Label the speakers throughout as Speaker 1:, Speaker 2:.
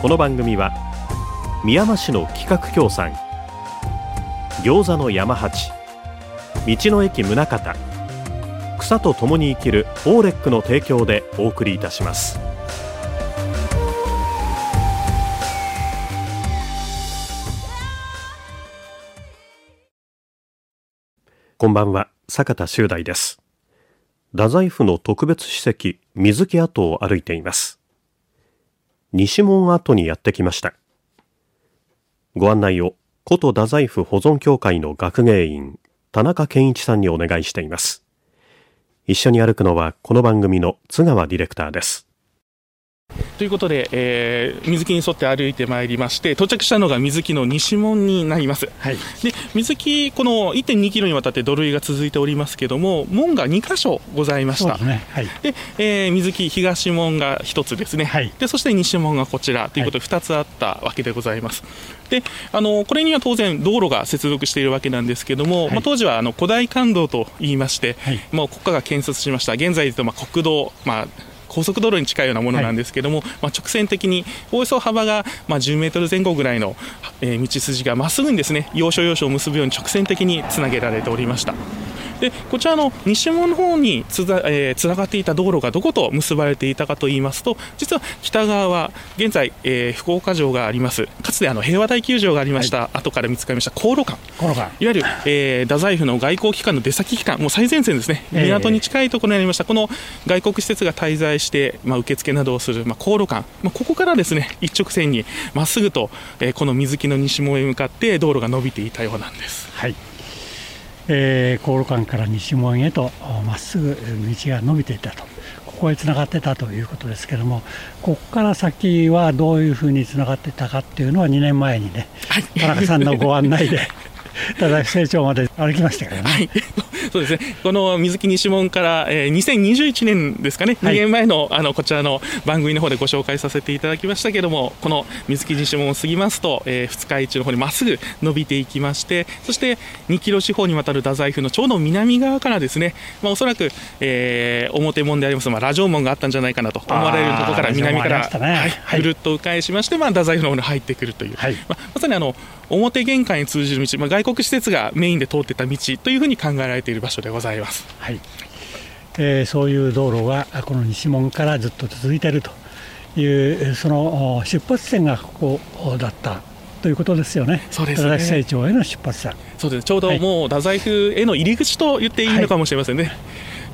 Speaker 1: この番組は宮間市の企画協賛餃子の山八道の駅宗像草と共に生きるオーレックの提供でお送りいたします。こんばんは坂田修大です。太宰府の特別史跡水木跡を歩いています。西門跡にやってきました。ご案内を古都太宰府保存協会の学芸員田中健一さんにお願いしています。一緒に歩くのはこの番組の津川ディレクターです。
Speaker 2: ということで、えー、水木に沿って歩いてまいりまして、到着したのが水木の西門になります。はい、で水木、この1.2キロにわたって土塁が続いておりますけれども、門が2箇所ございました。で、ね。はい、えー、水木東門が1つですね、はい、でそして西門がこちらということで、2つあったわけでございます。であのこれには当然、道路が接続しているわけなんですけれども、まあ、当時はあの古代幹道といいまして、もう国家が建設しました、現在でまあ国道、まあ高速道路に近いようなものなんですけども、はい、まあ、直線的におよそ幅がまあ10メートル前後ぐらいの、えー、道筋がまっすぐにですね要所要所を結ぶように直線的につなげられておりました。でこちらの西門の方につな、えー、がっていた道路がどこと結ばれていたかといいますと実は北側は現在、えー、福岡城があります。かつてあの平和大球場がありました、はい、後から見つかりました航路館。いわゆる、えー、太宰府の外交機関の出先機関もう最前線ですね、港に近いところにありました。この外国施設が滞在して、まあ、受付などをする、まあ、航路館、まあ、ここからですね一直線にまっすぐと、えー、この水木の西門へ向かって道路が伸びていたようなんです。
Speaker 3: はいえー、航路館から西門へとまっすぐ道が伸びていたと。ここへつながってたということですけどもここから先はどういうふうにつながってたかっていうのは2年前にね、はい、田中さんのご案内でただ成長まで歩きましたからね。はい、
Speaker 2: そうですね。この水木西門から、えー、2021年ですかね、はい、2年前のあのこちらの番組の方でご紹介させていただきましたけども、この水木西門を過ぎますと、えー、二日市の方にまっすぐ伸びていきまして、そして2キロ四方にわたる太宰府のちょうど南側からですね、まあ、おそらく、えー、表門であります、まあ、ラジオ門があったんじゃないかなと思われるところから南から、ね、はい、ぐるっと迂回しまして、まあ、太宰府の方に入ってくるという、はい、まあ、まさにあの表玄関に通じる道、まあ、外国施設がメインで通ってた道というふうに考えられている場所でございます、
Speaker 3: はいえー、そういう道路がこの西門からずっと続いているというその出発点がここだったということですよね。そうですね。成長への出発点。
Speaker 2: そうです。ちょうどもう太宰府への入り口と言っていいのかもしれませんね。はい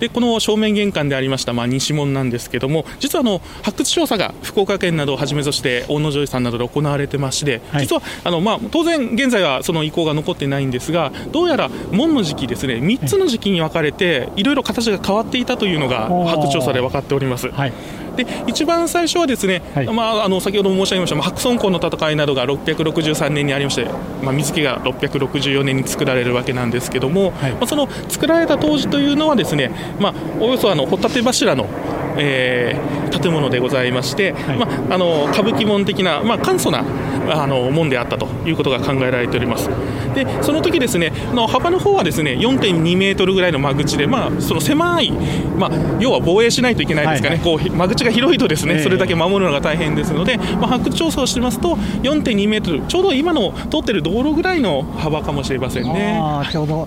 Speaker 2: でこの正面玄関でありました、まあ、西門なんですけども実はあの発掘調査が福岡県などをはじめとして大野城さんなどで行われてまして、はい、実はあの、まあ、当然現在はその遺構が残っていないんですがどうやら門の時期ですね3つの時期に分かれていろいろ形が変わっていたというのが発掘調査で分かっております。はいで一番最初はですね、はい、まあ、あの先ほども申し上げました、まあ、白村江の戦いなどが663年にありまして、まあ、水木が664年に作られるわけなんですけども、はい、まあ、その作られた当時というのはですね、まあ、およそあのホタテ柱のえー、建物でございまして、はい、まあ、あの歌舞伎門的な、まあ、簡素なあの門であったということが考えられております。でその時ですねの幅の方はですね4.2メートルぐらいの間口で、まあ、その狭い、まあ、要は防衛しないといけないですかね、はいはい、こう間口が広いとですね、それだけ守るのが大変ですので、まあ、発掘調査をしてますと4.2メートルちょうど今の通ってる道路ぐらいの幅かもしれませんね。
Speaker 3: あちょうど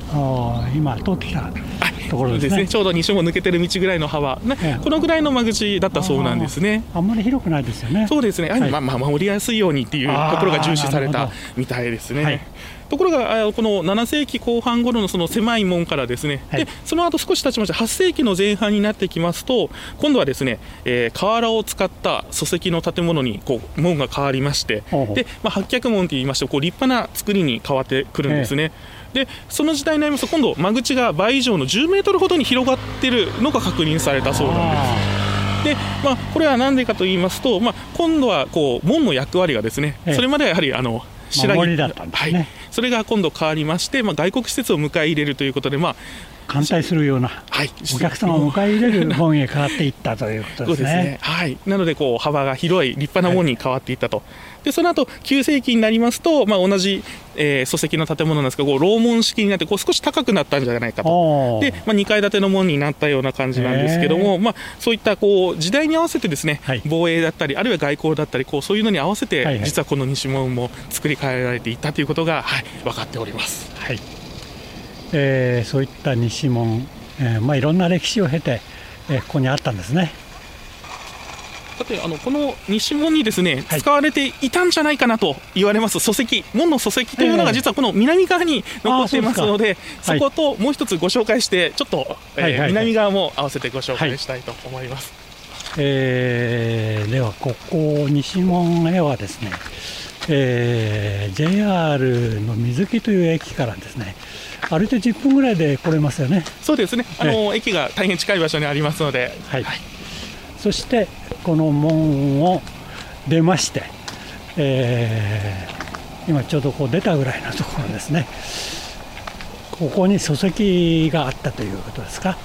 Speaker 3: 今通ってきたところですね。
Speaker 2: ちょうど西も抜けてる道ぐらいの幅、ね、このぐらいの間口だったそうなんですね。
Speaker 3: あんまり広くないですよね。
Speaker 2: そうですね、はい、まあ、まあ守りやすいようにっていうところが重視されたみたいですね、はい、ところがこの7世紀後半頃のその狭い門からですね、はい、でその後少し経ちまして8世紀の前半になってきますと今度はですね、えー、瓦を使った礎石の建物にこう門が変わりまして。で、まあ、八脚門といいましてこう立派な作りに変わってくるんですね。でその時代になりますと今度間口が倍以上の10メートルほどに広がっているのが確認されたそうなんです。ででまあ、これは何でかと言いますと、まあ、今度はこう門の役割がですね、それまではやはりあの
Speaker 3: 白木だったんですね、はい、
Speaker 2: それが今度変わりまして、まあ、外国施設を迎え入れるということで、まあ、
Speaker 3: 歓待するような、はい、お客様を迎え入れる門へ変わっていったということですね。すね。
Speaker 2: はい、なのでこう幅が広い立派な門に変わっていったと、はい、でその後9世紀になりますと、まあ、同じ、えー、礎石の建物なんですけどこう楼門式になってこう少し高くなったんじゃないかと。で、まあ、2階建ての門になったような感じなんですけども、まあ、そういったこう時代に合わせてですね、はい、防衛だったりあるいは外交だったりこうそういうのに合わせて、はいはい、実はこの西門も作り変えられていったということが、はい、分かっております。
Speaker 3: はいえー、そういった西門えー、まあ、いろんな歴史を経て、えー、ここにあったんですね。
Speaker 2: さてあのこの西門にですね、はい、使われていたんじゃないかなと言われます礎石門の礎石というのが実はこの南側に残っていますので、そこともう一つご紹介してちょっと、えー南側も合わせてご紹介したいと思います、
Speaker 3: はい、えー、ではここ西門へはですね、えー、JR の水木という駅からですね歩いて10分ぐらいで来れますよね。
Speaker 2: そうですね。あの、駅が大変近い場所にありますので。
Speaker 3: はい。はい、そしてこの門を出まして、えー、今ちょうどこう出たぐらいのところですね。ここに礎石があったということですか。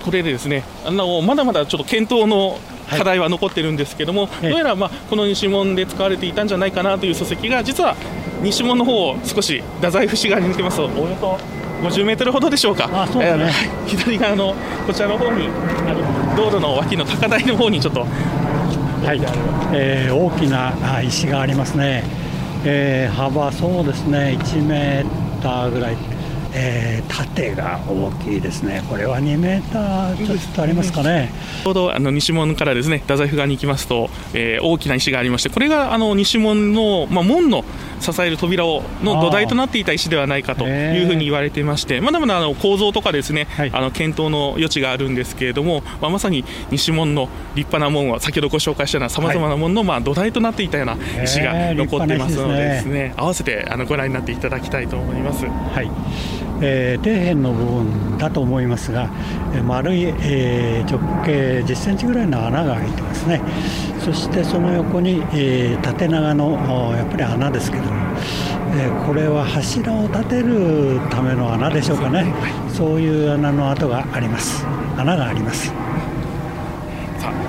Speaker 2: はい。これでですね、あのまだまだちょっと検討の課題は残ってるんですけども、はい、どうやらまあこの西門で使われていたんじゃないかなという礎石が実は西門の方を少し太宰府市側に抜けます。と。およそ50メートルほどでしょうか、
Speaker 3: あそうですね、
Speaker 2: 左側のこちらの方に道路の脇の高台の方にちょっと、
Speaker 3: はい。えー、大きな石がありますね、えー、幅そうですね。1メーターぐらいえー、縦が大きいですね、これは2メーターちょっとありますかね。
Speaker 2: ちょうどあの西門からですね太宰府側に行きますと、えー、大きな石がありまして、これがあの西門の、まあ、門の支える扉をの土台となっていた石ではないかというふうに言われていまして、まだまだあの構造とかですね、はい、あの検討の余地があるんですけれども、まあ、まさに西門の立派な門は、先ほどご紹介したようなさまざまな門の、まあ、土台となっていたような石が残っていますのでですね、ね。合わせてあのご覧になっていただきたいと思います。
Speaker 3: はい。えー、底辺の部分だと思いますが、えー、丸い、えー、直径10センチぐらいの穴が開いてますねそしてその横に、えー、縦長のやっぱり穴ですけども、えー、これは柱を立てるための穴でしょうかね。そういう穴の跡があります。穴があります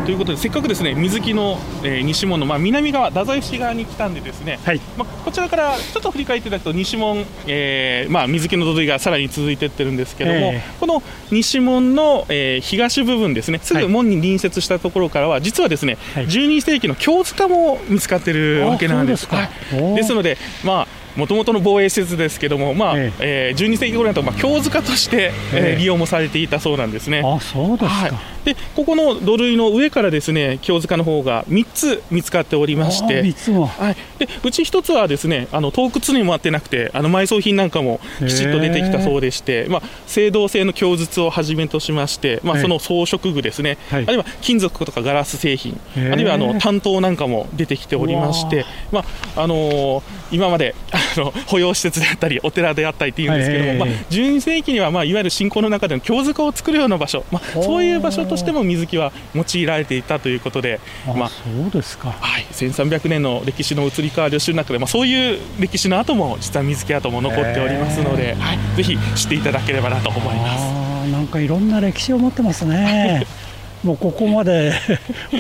Speaker 2: ということでせっかくですね水木の、えー、西門の、まあ、南側太宰市側に来たんでですね、はい、まあ、こちらからちょっと振り返っていただくと西門、えーまあ、水木の土塁がさらに続いていってるんですけども、えー、この西門の、えー、東部分ですねすぐ門に隣接したところからは、はい、実はですね、はい、12世紀の京塚も見つかってるわけなんです。ですですので、まあもともとの防衛施設ですけども、まあええ。えー、12世紀頃になると、まあ、京塚として、えー、利用もされていたそうなんですね。
Speaker 3: あそうですか、はい、
Speaker 2: でここの土塁の上からですね京塚の方が3つ見つかっておりまして、はい、でうち1つはですねあの洞窟にもあってなくてあの埋葬品なんかもきちっと出てきたそうでして、まあ、青銅製の鏡筒をはじめとしまして、まあ、その装飾具ですね、はい、あるいは金属とかガラス製品、あるいはあの担当なんかも出てきておりまして、まああのー、今まであの保養施設であったりお寺であったりっていうんですけども、まあ、12世紀には、まあ、いわゆる信仰の中での京塚を作るような場所、まあ、そういう場所としても水木は用いられていたということで、
Speaker 3: まあ、そうですか、
Speaker 2: はい、1300年の歴史の移り変わりを知る中で、まあ、そういう歴史の後も実は水木跡も残っておりますので、はい、ぜひ知っていただければなと思います
Speaker 3: なんかいろんな歴史を持ってますね。もうここまで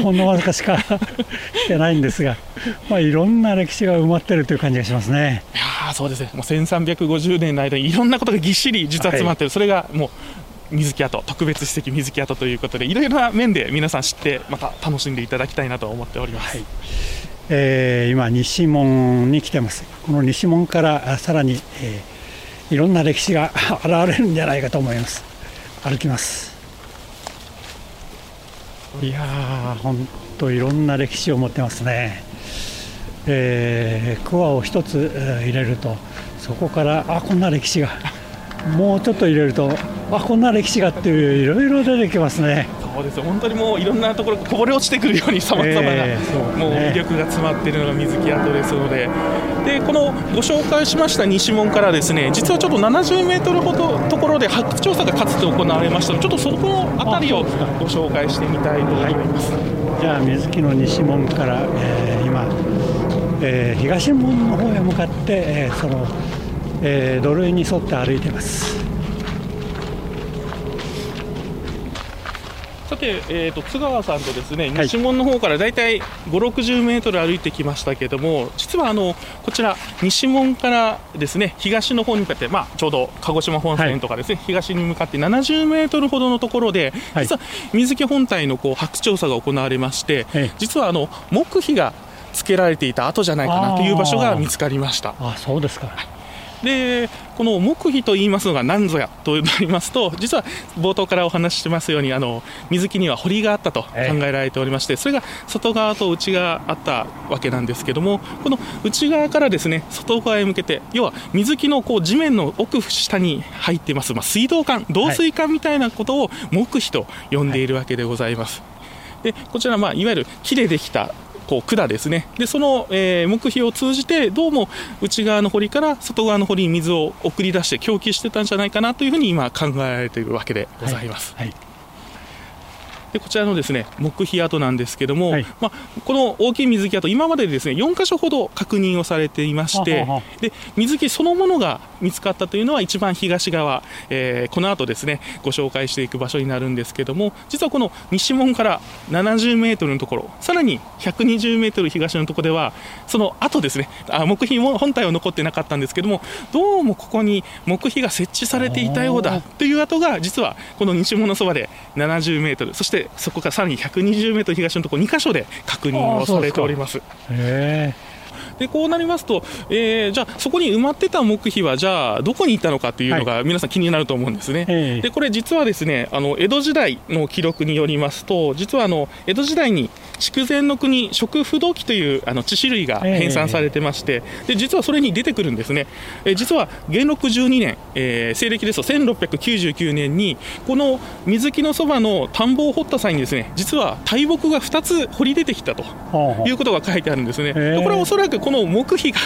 Speaker 3: ほんのわずかしか来てないんですが、まあ、いろんな歴史が埋まってるという感じがしますね。
Speaker 2: いやそうですね、もう1350年の間にいろんなことがぎっしり実は詰まってる、はい、それがもう水木跡特別史跡水木跡ということでいろいろな面で皆さん知ってまた楽しんでいただきたいなと思っております、はい、
Speaker 3: えー、今西門に来てます。この西門からさらに、えー、いろんな歴史が現れるんじゃないかと思います。歩きます。いやー本当いろんな歴史を持ってますね。えー、桑を一つ入れるとそこからあこんな歴史が。もうちょっと入れるとあこんな歴史がっていういろいろ出てきますね。
Speaker 2: そうです本当にもういろんなところこぼれ落ちてくるようにさまざまな、えーね、もう魅力が詰まっているのが水木跡ですので。でこのご紹介しました西門からですね実はちょっと70メートルほどところで発掘調査がかつて行われましたのでちょっとそこの辺りをご紹介してみたいと思います、
Speaker 3: はい、じゃあ水木の西門から、えー、今、えー、東門の方へ向かって、えー、その、えー、土塁に沿って歩いてます。
Speaker 2: さて、えーと、津川さんとですね西門の方からだいたい5、60メートル歩いてきましたけれども、実はあのこちら、西門からですね東の方に向かって、まあ、ちょうど鹿児島本線とかですね、はい、東に向かって70メートルほどのところで、実は水木本体のこう発掘調査が行われまして、実はあの木碑がつけられていた後じゃないかなという場所が見つかりました。
Speaker 3: あそうですか、
Speaker 2: でこの木碑といいますのが何ぞやとなりますと実は冒頭からお話ししてますようにあの水木には堀があったと考えられておりまして、それが外側と内側あったわけなんですけどもこの内側からですね外側へ向けて要は水木のこう地面の奥下に入っています、まあ、水道管導水管みたいなことを木碑と呼んでいるわけでございます。でこちら、まあ、いわゆる木でできたこう管ですねでその、えー、木碑を通じてどうも内側の堀から外側の堀に水を送り出して供給してたんじゃないかなというふうに今考えられているわけでございます。はいはいでこちらのですね木碑跡なんですけども、はい、まあ、この大きい水木跡、今までですね4箇所ほど確認をされていまして、で水木そのものが見つかったというのは一番東側、えー、この後ですねご紹介していく場所になるんですけども、実はこの西門から70メートルのところ、さらに120メートル東のところでは、その後ですね、あ木碑も本体は残ってなかったんですけども、どうもここに木碑が設置されていたようだという跡が、実はこの西門のそばで70メートル、そしてそこからさらに120メートル東のところ2箇所で確認をされております。でこうなりますと、えー、じゃあ、そこに埋まってた木碑は、じゃあ、どこに行ったのかというのが、皆さん気になると思うんですね。はい、でこれ、実はですねあの江戸時代の記録によりますと、実はあの江戸時代に筑前の国食不動記というあの致死類が編纂されてまして、で実はそれに出てくるんですね。え実は元禄12年、えー、西暦ですと1699年に、この水木のそばの田んぼを掘った際にですね、実は大木が2つ掘り出てきたということが書いてあるんですね。でこれはおそらくこの木碑が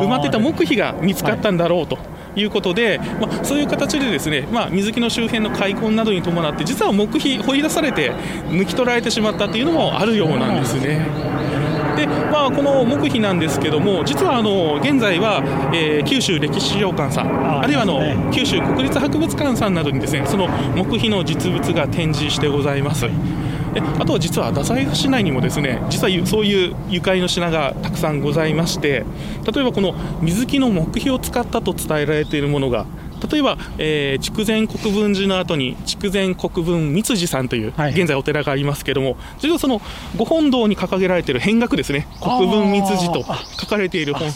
Speaker 2: 埋まってた木碑が見つかったんだろうと。いうことで、まあ、そういう形でですね、まあ、水木の周辺の開墾などに伴って実は木碑掘り出されて抜き取られてしまったというのもあるようなんですね。でまあ、この木碑なんですけども、実はあの現在は、えー、九州歴史資料館さん、あるいはあの九州国立博物館さんなどにですねその木碑の実物が展示してございます。で あとは実は太宰府市内にもですね実はそういうゆかりの品がたくさんございまして例えばこの水木の木碑を使ったと伝えられているものが例えば、えー、筑前国分寺の後に筑前国分三辻さんという、現在お寺がありますけれども、実はそのご本堂に掲げられている変額ですね、国分三辻と書かれている本、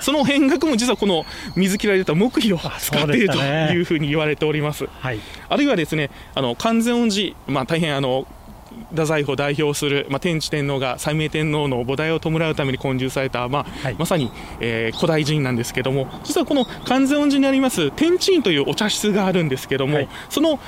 Speaker 2: その変額も実はこの水切られた木碑を使っているというふうに言われております。はい、あるいはですね、あの観世音寺、まあ、大変あの太宰府を代表する、まあ、天智天皇が西明天皇の菩提を弔うために建立された、まあ、はい、まさに、えー、古代寺院なんですけども実はこの観世音寺にあります天智院というお茶室があるんですけども、はい、その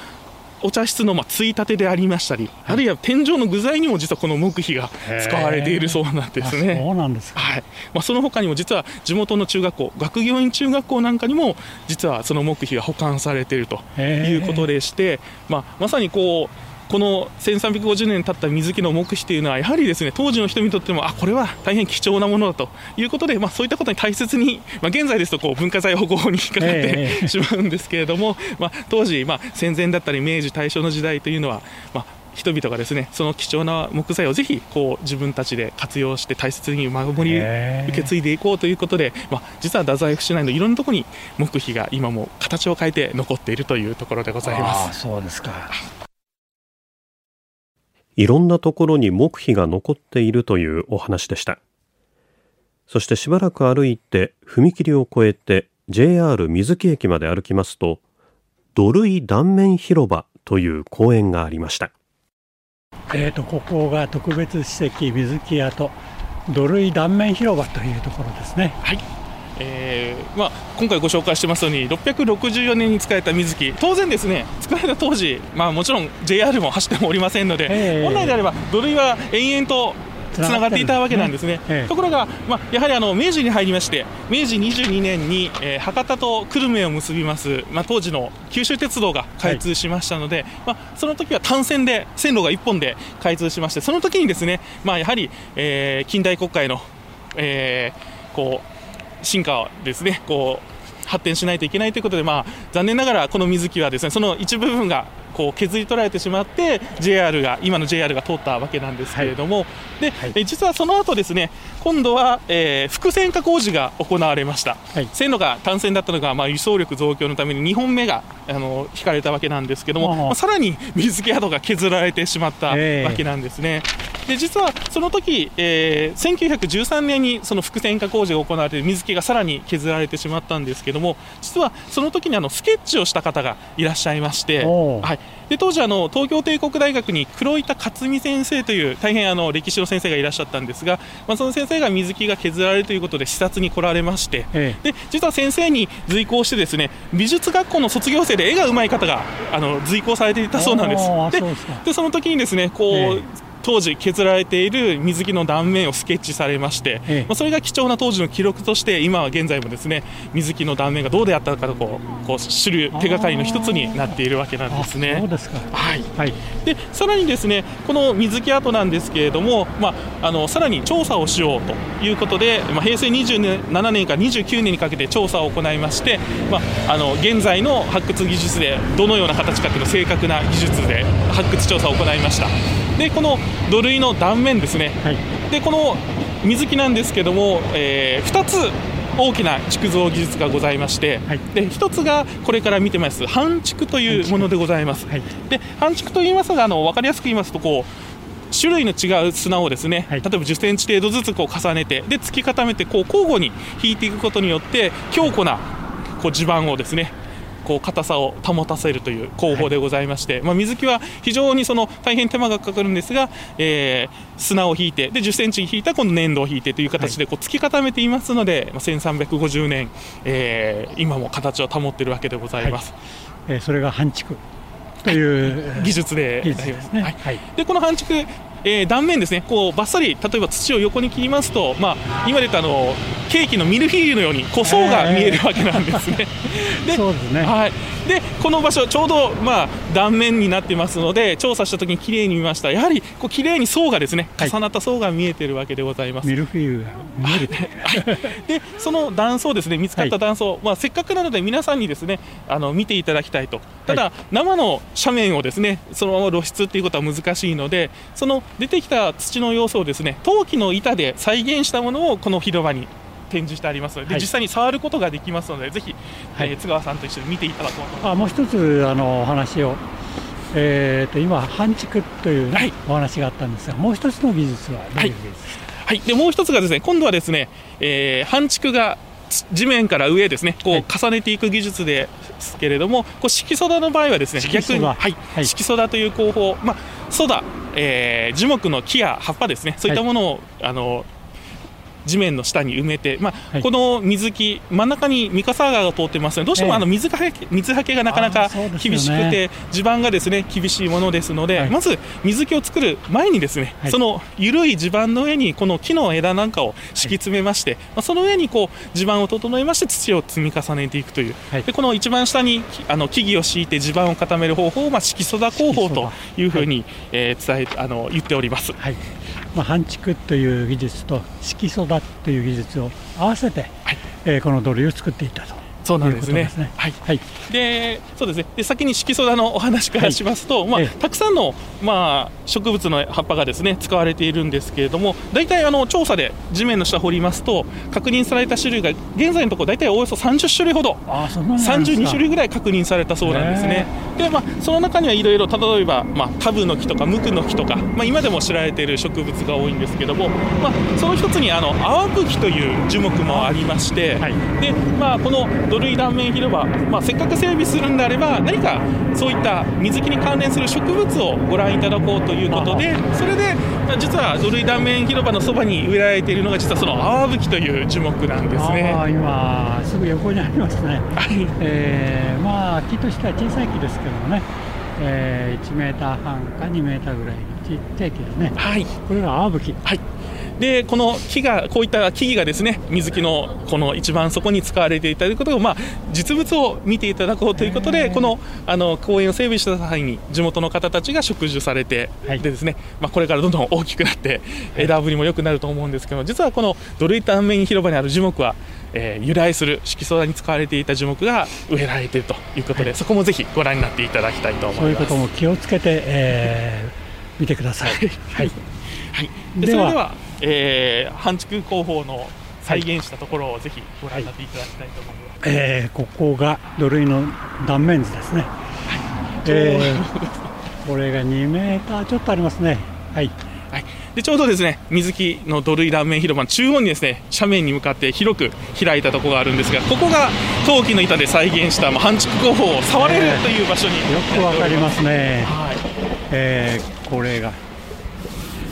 Speaker 2: お茶室のまあついたてでありましたり、はい、あるいは天井の具材にも実はこの木碑が使われているそうなんですね。
Speaker 3: そうなんです
Speaker 2: はい。まあ、その他にも実は地元の中学校、学業院中学校なんかにも実はその木碑が保管されているということでして、まあ、まさにこうこの1350年経った水木の木碑というのはやはりですね当時の人にとってもあこれは大変貴重なものだということで、まあ、そういったことに大切に、まあ、現在ですとこう文化財保護法に引っかかって、えー、しまうんですけれども、まあ、当時、まあ、戦前だったり明治大正の時代というのは、まあ、人々がですねその貴重な木材をぜひこう自分たちで活用して大切に守り受け継いでいこうということで、まあ、実は太宰府市内のいろんなところに木碑が今も形を変えて残っているというところでございます。
Speaker 3: そうですか
Speaker 1: いろんなところに木碑が残っているというお話でした。そしてしばらく歩いて踏切を越えて JR 水木駅まで歩きますと土塁断面広場という公園がありました。
Speaker 3: えーと、ここが特別史跡水木跡土塁断面広場というところですね。
Speaker 2: はい。えーまあ、今回ご紹介してますように664年に使えた水木。当然ですね作られた当時、まあ、もちろん JR も走ってもおりませんので、本来であれば土塁は延々とつながっていたわけなんですね、ね。ところが、まあ、やはりあの明治に入りまして明治22年に、えー、博多と久留米を結びます、まあ、当時の九州鉄道が開通しましたので、はい、まあ、その時は単線で線路が1本で開通しましてその時にですね、まあ、やはり、えー、近代国会の、えー、こう進化ですねこう発展しないといけないということで、まあ、残念ながらこの水木はですねその一部分がこう削り取られてしまって JR が今の JR が通ったわけなんですけれども、はい、で、はい、実はその後ですね今度は、えー、複線化工事が行われました、はい、線路が単線だったのが、まあ、輸送力増強のために2本目があの引かれたわけなんですけども、まあ、さらに水気宿が削られてしまったわけなんですね。で実はその時、えー、1913年にその複線化工事が行われて水気がさらに削られてしまったんですけども実はその時にあのスケッチをした方がいらっしゃいまして、はい、で当時あの東京帝国大学に黒板克美先生という大変あの歴史の先生がいらっしゃったんですが、まあ、その先生が水木が削られるということで視察に来られまして、ええ、で実は先生に随行してですね美術学校の卒業生で絵がうまい方があの随行されていたそうなんです。ででその時にですねこう、え当時削られている水着の断面をスケッチされまして、ええ、まあ、それが貴重な当時の記録として今は現在もですね水着の断面がどうであったのかとこうこう知る手がかりの一つになっているわけなんですね。
Speaker 3: そうですか
Speaker 2: はい、はい、でさらにですねこの水着跡なんですけれども、まあ、あのさらに調査をしようということで、まあ、平成27年から29年にかけて調査を行いまして、まあ、あの現在の発掘技術でどのような形かというのを正確な技術で発掘調査を行いました。でこの土塁の断面ですね、はい、でこの水木なんですけども、えー、2つ大きな築造技術がございまして、はい、で1つがこれから見てます半築というものでございます。はい、で半築と言いますがあの分かりやすく言いますとこう種類の違う砂をですね、はい、例えば10センチ程度ずつこう重ねてで突き固めてこう交互に引いていくことによって強固なこう地盤をですねこう硬さを保たせるという工法でございまして、はい、まあ、水木は非常にその大変手間がかかるんですが、えー、砂を引いてで10センチ引いたこの粘土を引いてという形でこう突き固めていますので、まあ、1350年、えー、今も形を保っているわけでございます。はい、
Speaker 3: えー、それが半築という
Speaker 2: 技術で技術ですね、はい、でこの半築えー、断面ですね、こうバッサリ、例えば土を横に切りますと、まあ、今で言ったあのケーキのミルフィーユのように、こう層が見えるわけなんですね。
Speaker 3: でそうですね、
Speaker 2: はい、でこの場所、ちょうど、まあ、断面になってますので、調査したときに綺麗に見ました、やはりこう綺麗に層がですね重なった層が見えてるわけでございます。
Speaker 3: ミルフィーユが見える、
Speaker 2: はい、でその断層ですね、見つかった断層、はい、まあ、せっかくなので皆さんにですねあの見ていただきたいと、ただ、生の斜面をですねそのまま露出っていうことは難しいので、その出てきた土の様子をですね陶器の板で再現したものをこの広場に展示してありますので、はい、実際に触ることができますのでぜひ、はい、えー、津川さんと一緒に見ていただこうと
Speaker 3: あもう一つあのお話を、えーと、今半築という、お話があったんですがもう一つの技術はどういう技術ですか、
Speaker 2: はい、でもう一つがですね今度はですね、えー、半築が地面から上ですねこう重ねていく技術ですけれども、こう色素田の場合はですね逆に、はい、色素田という工法、まあ、ソダ、えー、樹木の木や葉っぱですね。そういったものを、あの地面の下に埋めて、まあ、はい、この水木、真ん中に三笠川が通ってますので、どうしてもあの水はけ水はけがなかなか厳しくて、ね、地盤がですね厳しいものですので、はい、まず水木を作る前にですね、はい、その緩い地盤の上にこの木の枝なんかを敷き詰めまして、まあ、その上にこう地盤を整えまして土を積み重ねていくという、でこの一番下にあの木々を敷いて地盤を固める方法を、まあ、色素田工法というふうに、えー、伝えあの言っております。はい
Speaker 3: まあ、半築という技術と色素だという技術を合わせて、はい、えー、この土塁を作っていたと
Speaker 2: そうなんですね。すねはい、はい、で、そうですね。で、先に色素田のお話からしますと、はい、まあ、たくさんの、まあ、植物の葉っぱがですね、使われているんですけれども。大体、あの、調査で地面の下掘りますと、確認された種類が、現在のところ、大体およそ30種類ほど。あ、そ32種類ぐらい確認されたそうなんですね。で、まあ、その中にはいろいろ、例えば、まあ、タブの木とか、ムクの木とか、まあ、今でも知られている植物が多いんですけども。まあ、その一つに、あの、アワブキという樹木もありまして。はい、で、まあ、この塁断面広場、まあ、せっかく整備するんであれば何かそういった水木に関連する植物をご覧いただこうということでそれで実は土塁断面広場のそばに植えられているのが実はそのアワブキという樹木なんですね
Speaker 3: 今すぐ横にありますね、えー、まあ木としては小さい木ですけどもねえー、1メーター半か2メーターぐらいのちっちゃい木ですね。
Speaker 2: はい。
Speaker 3: これがアワブキ。
Speaker 2: はい。でこの木がこういった木々がですね水木のこの一番そこに使われていたということを、まあ、実物を見ていただこうということでこのあの公園を整備した際に地元の方たちが植樹されて、はい、でですね、まあ、これからどんどん大きくなって枝ぶりも良くなると思うんですけど実はこの土塁断面広場にある樹木はえー、由来する色素に使われていた樹木が植えられているということで、はい、そこもぜひご覧になっていただきたいと思います。そういう
Speaker 3: ことも気をつけて、えー、見てください。はい、
Speaker 2: はい、でそれではえー、半築工法の再現したところをぜひご覧になっていただきたいと思います、はい、
Speaker 3: えー、ここが土塁の断面図ですね、はい。えー、これが2メーターちょっとありますね。はい、
Speaker 2: はい、でちょうどですね水木の土塁断面広場の中央にですね斜面に向かって広く開いたところがあるんですがここが陶器の板で再現した、まあ、半築工法を触れるという場所に、え
Speaker 3: ー、よくわかりますね、はい。えー、これが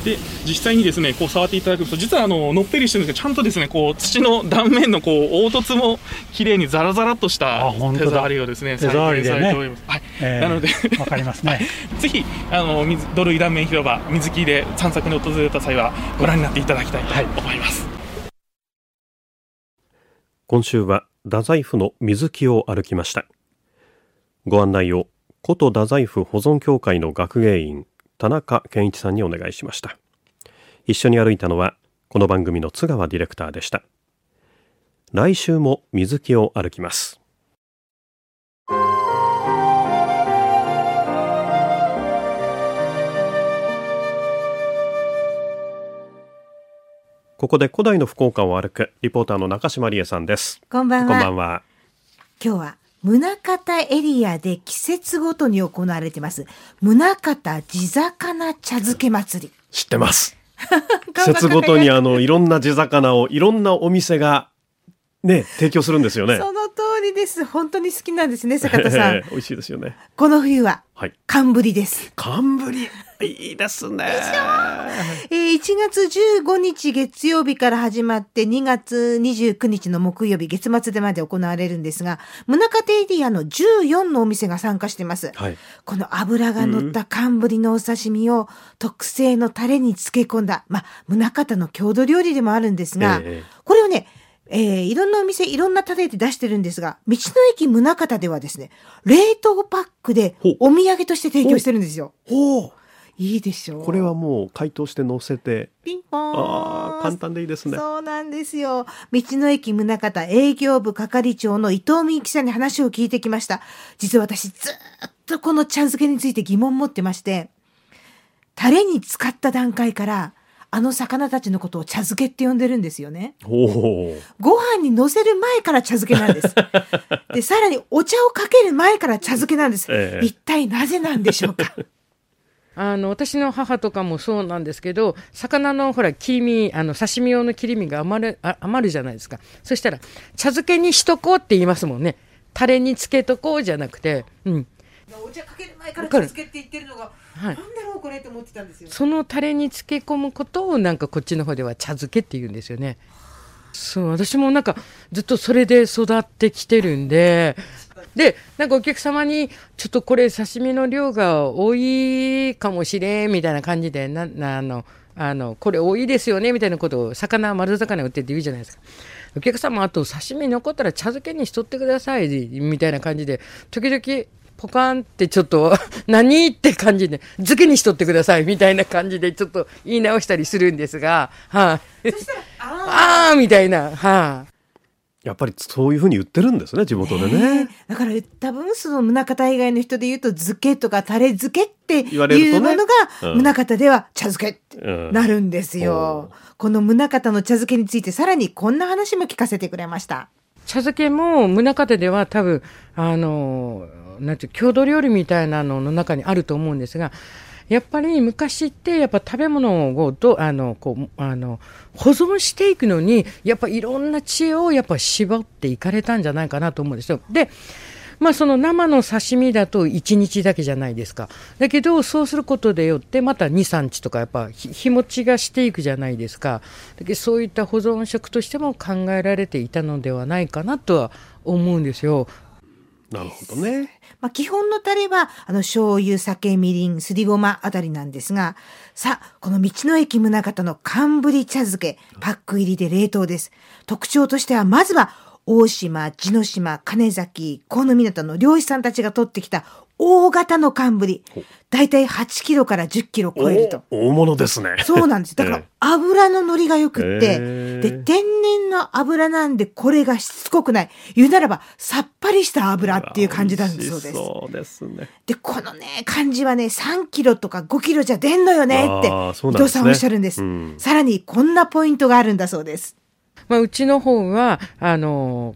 Speaker 2: で実際にですねこう触っていただくと実はあののっぺりしてるんですけどちゃんとですねこう土の断面のこう凹凸も綺麗にザラザラとした手触りをですね
Speaker 3: 再現されてお
Speaker 2: ります。はい、えー、なので
Speaker 3: わかりますね。
Speaker 2: ぜひあの水土塁断面広場水木で散策に訪れた際はご覧になっていただきたいと思います。はい、
Speaker 1: 今週は太宰府の水木を歩きました。ご案内を古都太宰府保存協会の学芸員田中健一さんにお願いしました。一緒に歩いたのはこの番組の津川ディレクターでした。来週も水木を歩きます。ここで古代の福岡を歩くリポーターの中島理恵さんです。
Speaker 4: こんばんは。
Speaker 1: こんばんは。
Speaker 4: 今日は宗像エリアで季節ごとに行われてます。宗像地魚茶漬け祭り。
Speaker 1: 知ってます。季節ごとにあのいろんな地魚をいろんなお店がね提供するんですよね。
Speaker 4: その通りです。本当に好きなんですね坂田さん。
Speaker 1: 美味しいですよね。
Speaker 4: この冬は、はい、寒ぶりです。
Speaker 1: 寒ぶりいいですね。
Speaker 4: えー、1月15日月曜日から始まって2月29日の木曜日月末でまで行われるんですが、宗像エリアの14のお店が参加してます。はい、この油が乗った寒ぶりのお刺身を特製のタレに漬け込んだ、まあ、宗像の郷土料理でもあるんですが、えー、これをね、えー、いろんなお店、いろんなタレで出してるんですが、道の駅宗像ではですね、冷凍パックでお土産として提供してるんですよ。
Speaker 1: ほう
Speaker 4: いいでしょう。
Speaker 1: これはもう解凍して乗せて。
Speaker 4: ピンポーン。
Speaker 1: ああ、簡単でいいですね。
Speaker 4: そうなんですよ。道の駅宗方営業部係長の伊藤美幸さんに話を聞いてきました。実は私ずっとこの茶漬けについて疑問を持ってまして、タレに使った段階から、あの魚たちのことを茶漬けって呼んでるんですよね。ご飯に乗せる前から茶漬けなんです。で、さらにお茶をかける前から茶漬けなんです。ええ、一体なぜなんでしょうか？
Speaker 5: あの、私の母とかもそうなんですけど、魚のほら、切り身、あの、刺身用の切り身が余る、余るじゃないですか。そしたら、茶漬けにしとこうって言いますもんね。タレにつけとこうじゃなくて、うん。
Speaker 4: お茶かける前から茶漬けって言ってるのが、はい、なんだろうこれと思ってたんですよ。
Speaker 5: そのタレに漬け込むことを、なんかこっちの方では茶漬けって言うんですよね。そう、私もなんかずっとそれで育ってきてるんで、で、なんかお客様に、ちょっとこれ刺身の量が多いかもしれん、みたいな感じで、な、な、あの、あの、これ多いですよね、みたいなことを、魚、丸魚売ってって言うじゃないですか。お客様、あと刺身残ったら茶漬けにしとってください、みたいな感じで、時々、ポカンってちょっと、何って感じで、漬けにしとってください、みたいな感じで、ちょっと言い直したりするんですが、はい、あ。ああみたいな、はい、あ、
Speaker 1: やっぱりそういうふうに言ってるんですね地元でね。
Speaker 4: だから多分その宗像以外の人で言うと漬けとかタレ漬けっていうものが、宗像では茶漬けってなるんですよ。うん、この宗像の茶漬けについてさらにこんな話も聞かせてくれました。
Speaker 5: 茶漬けも宗像では多分あのなんて郷土料理みたいなのの中にあると思うんですが。やっぱり昔ってやっぱ食べ物をどあのこうあの保存していくのにやっぱいろんな知恵をやっぱ絞っていかれたんじゃないかなと思うんですよ。でまあその生の刺身だと1日だけじゃないですか。だけどそうすることでよってまた2、3日とかやっぱ日持ちがしていくじゃないですか。だけどそういった保存食としても考えられていたのではないかなとは思うんですよ。
Speaker 1: なるほどね。
Speaker 4: まあ、基本のタレは、あの、醤油、酒、みりん、すりごまあたりなんですが、さあ、この道の駅宗方の寒ぶり茶漬け、パック入りで冷凍です。特徴としては、まずは、大島、地の島、金崎、河野港の漁師さんたちが取ってきた大型の寒ぶり。だいたい8キロから10キロ超えると。
Speaker 1: 大物ですね。
Speaker 4: そうなんです。だから、油の乗りが良くって、で、天然の油なんで、これがしつこくない。言うならば、さっぱりした油っていう感じなんだそうです。
Speaker 1: そうですね。
Speaker 4: で、このね、感じはね、3キロとか5キロじゃ出んのよねって、伊藤さんおっしゃるんです。
Speaker 1: うん
Speaker 4: さらに、こんなポイントがあるんだそうです。
Speaker 5: まあ、うちの方は、あの、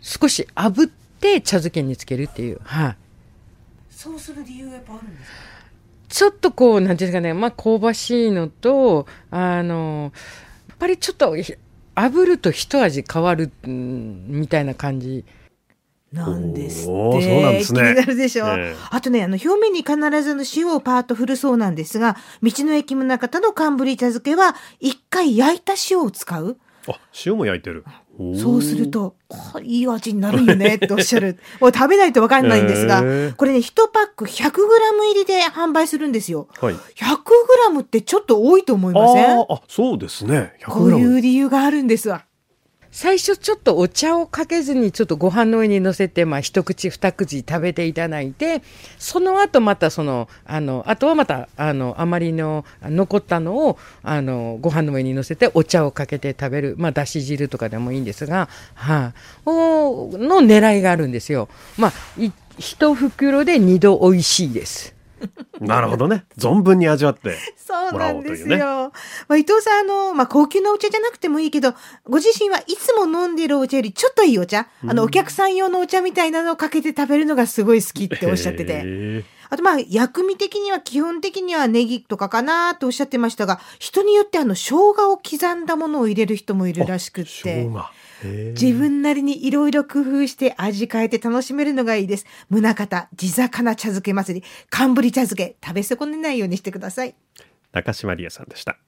Speaker 5: 少し炙って茶漬けにつけるっていう。はい、
Speaker 4: そうする理由がやっぱあるんですか？
Speaker 5: ちょっとこう、なんていうんですかね、まあ、香ばしいのと、あの、やっぱりちょっと、炙ると一味変わる、うんみたいな感じ。
Speaker 4: なんですって。
Speaker 1: そうなんですね
Speaker 4: 気になるでしょ、
Speaker 1: ええ
Speaker 4: あとね、あの、表面に必ずの塩をパーッと振るそうなんですが、道の駅宗方の寒ぶり茶漬けは、一回焼いた塩を使う？
Speaker 1: あ、塩も焼いてる。
Speaker 4: そうすると、こいい味になるよねっておっしゃる。もう食べないとわかんないんですが、
Speaker 1: へー
Speaker 4: これね、1パック 100g 入りで販売するんですよ。
Speaker 1: はい。
Speaker 4: 100g ってちょっと多いと思いません？
Speaker 1: あそうですね。100
Speaker 4: こういう理由があるんですわ。
Speaker 5: 最初ちょっとお茶をかけずにちょっとご飯の上に乗せて、まあ一口二口食べていただいて、その後またその、あの、あとはまた、あの、あまりの残ったのを、あの、ご飯の上に乗せてお茶をかけて食べる、まあだし汁とかでもいいんですが、はい、おの狙いがあるんですよ。まあ、一袋で二度美味しいです。
Speaker 1: なるほどね。存分に味わって。
Speaker 4: そうなんですよ。
Speaker 1: もらおう
Speaker 4: まあ、伊藤さん、あの、まあ、高級なお茶じゃなくてもいいけど、ご自身はいつも飲んでるお茶よりちょっといいお茶、あの、お客さん用のお茶みたいなのをかけて食べるのがすごい好きっておっしゃってて。あとまあ、薬味的には基本的にはネギとかかなとおっしゃってましたが、人によってあの、生姜を刻んだものを入れる人もいるらしくって。自分なりにいろいろ工夫して味変えて楽しめるのがいいです。宗方地魚茶漬け祭り、寒ぶり茶漬け、食べ損ねないようにしてください。
Speaker 1: 中島理恵さんでした。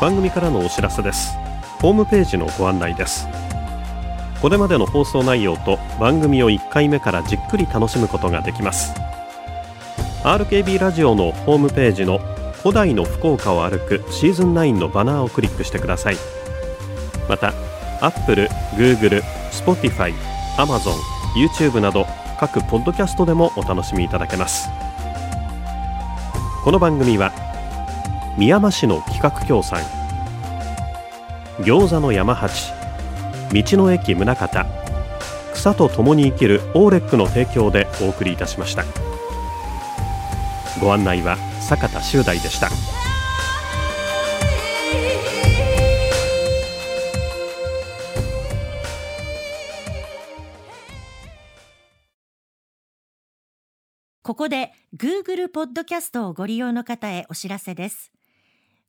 Speaker 1: 番組からのお知らせですホームページのご案内です。これまでの放送内容と番組を1回目からじっくり楽しむことができます。RKB ラジオのホームページの古代の福岡を歩くシーズン9のバナーをクリックしてください。また Apple、Google、Spotify、Amazon、YouTube など各ポッドキャストでもお楽しみいただけます。この番組は宮間市の企画協賛餃子の山八。道の駅宗方草と共に生きるオーレックの提供でお送りいたしました。ご案内は坂田修大でした。
Speaker 6: ここで Google ポッドキャストをご利用の方へお知らせです。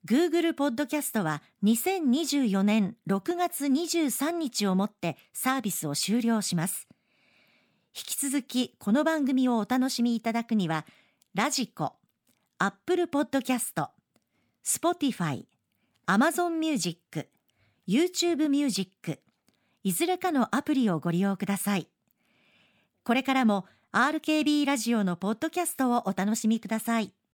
Speaker 6: Google ポッドキャストは2024年6月23日をもってサービスを終了します。引き続きこの番組をお楽しみいただくには、ラジコ、Apple ポッドキャスト、Spotify、Amazon Music、YouTube Music、いずれかのアプリをご利用ください。これからも RKB ラジオのポッドキャストをお楽しみください。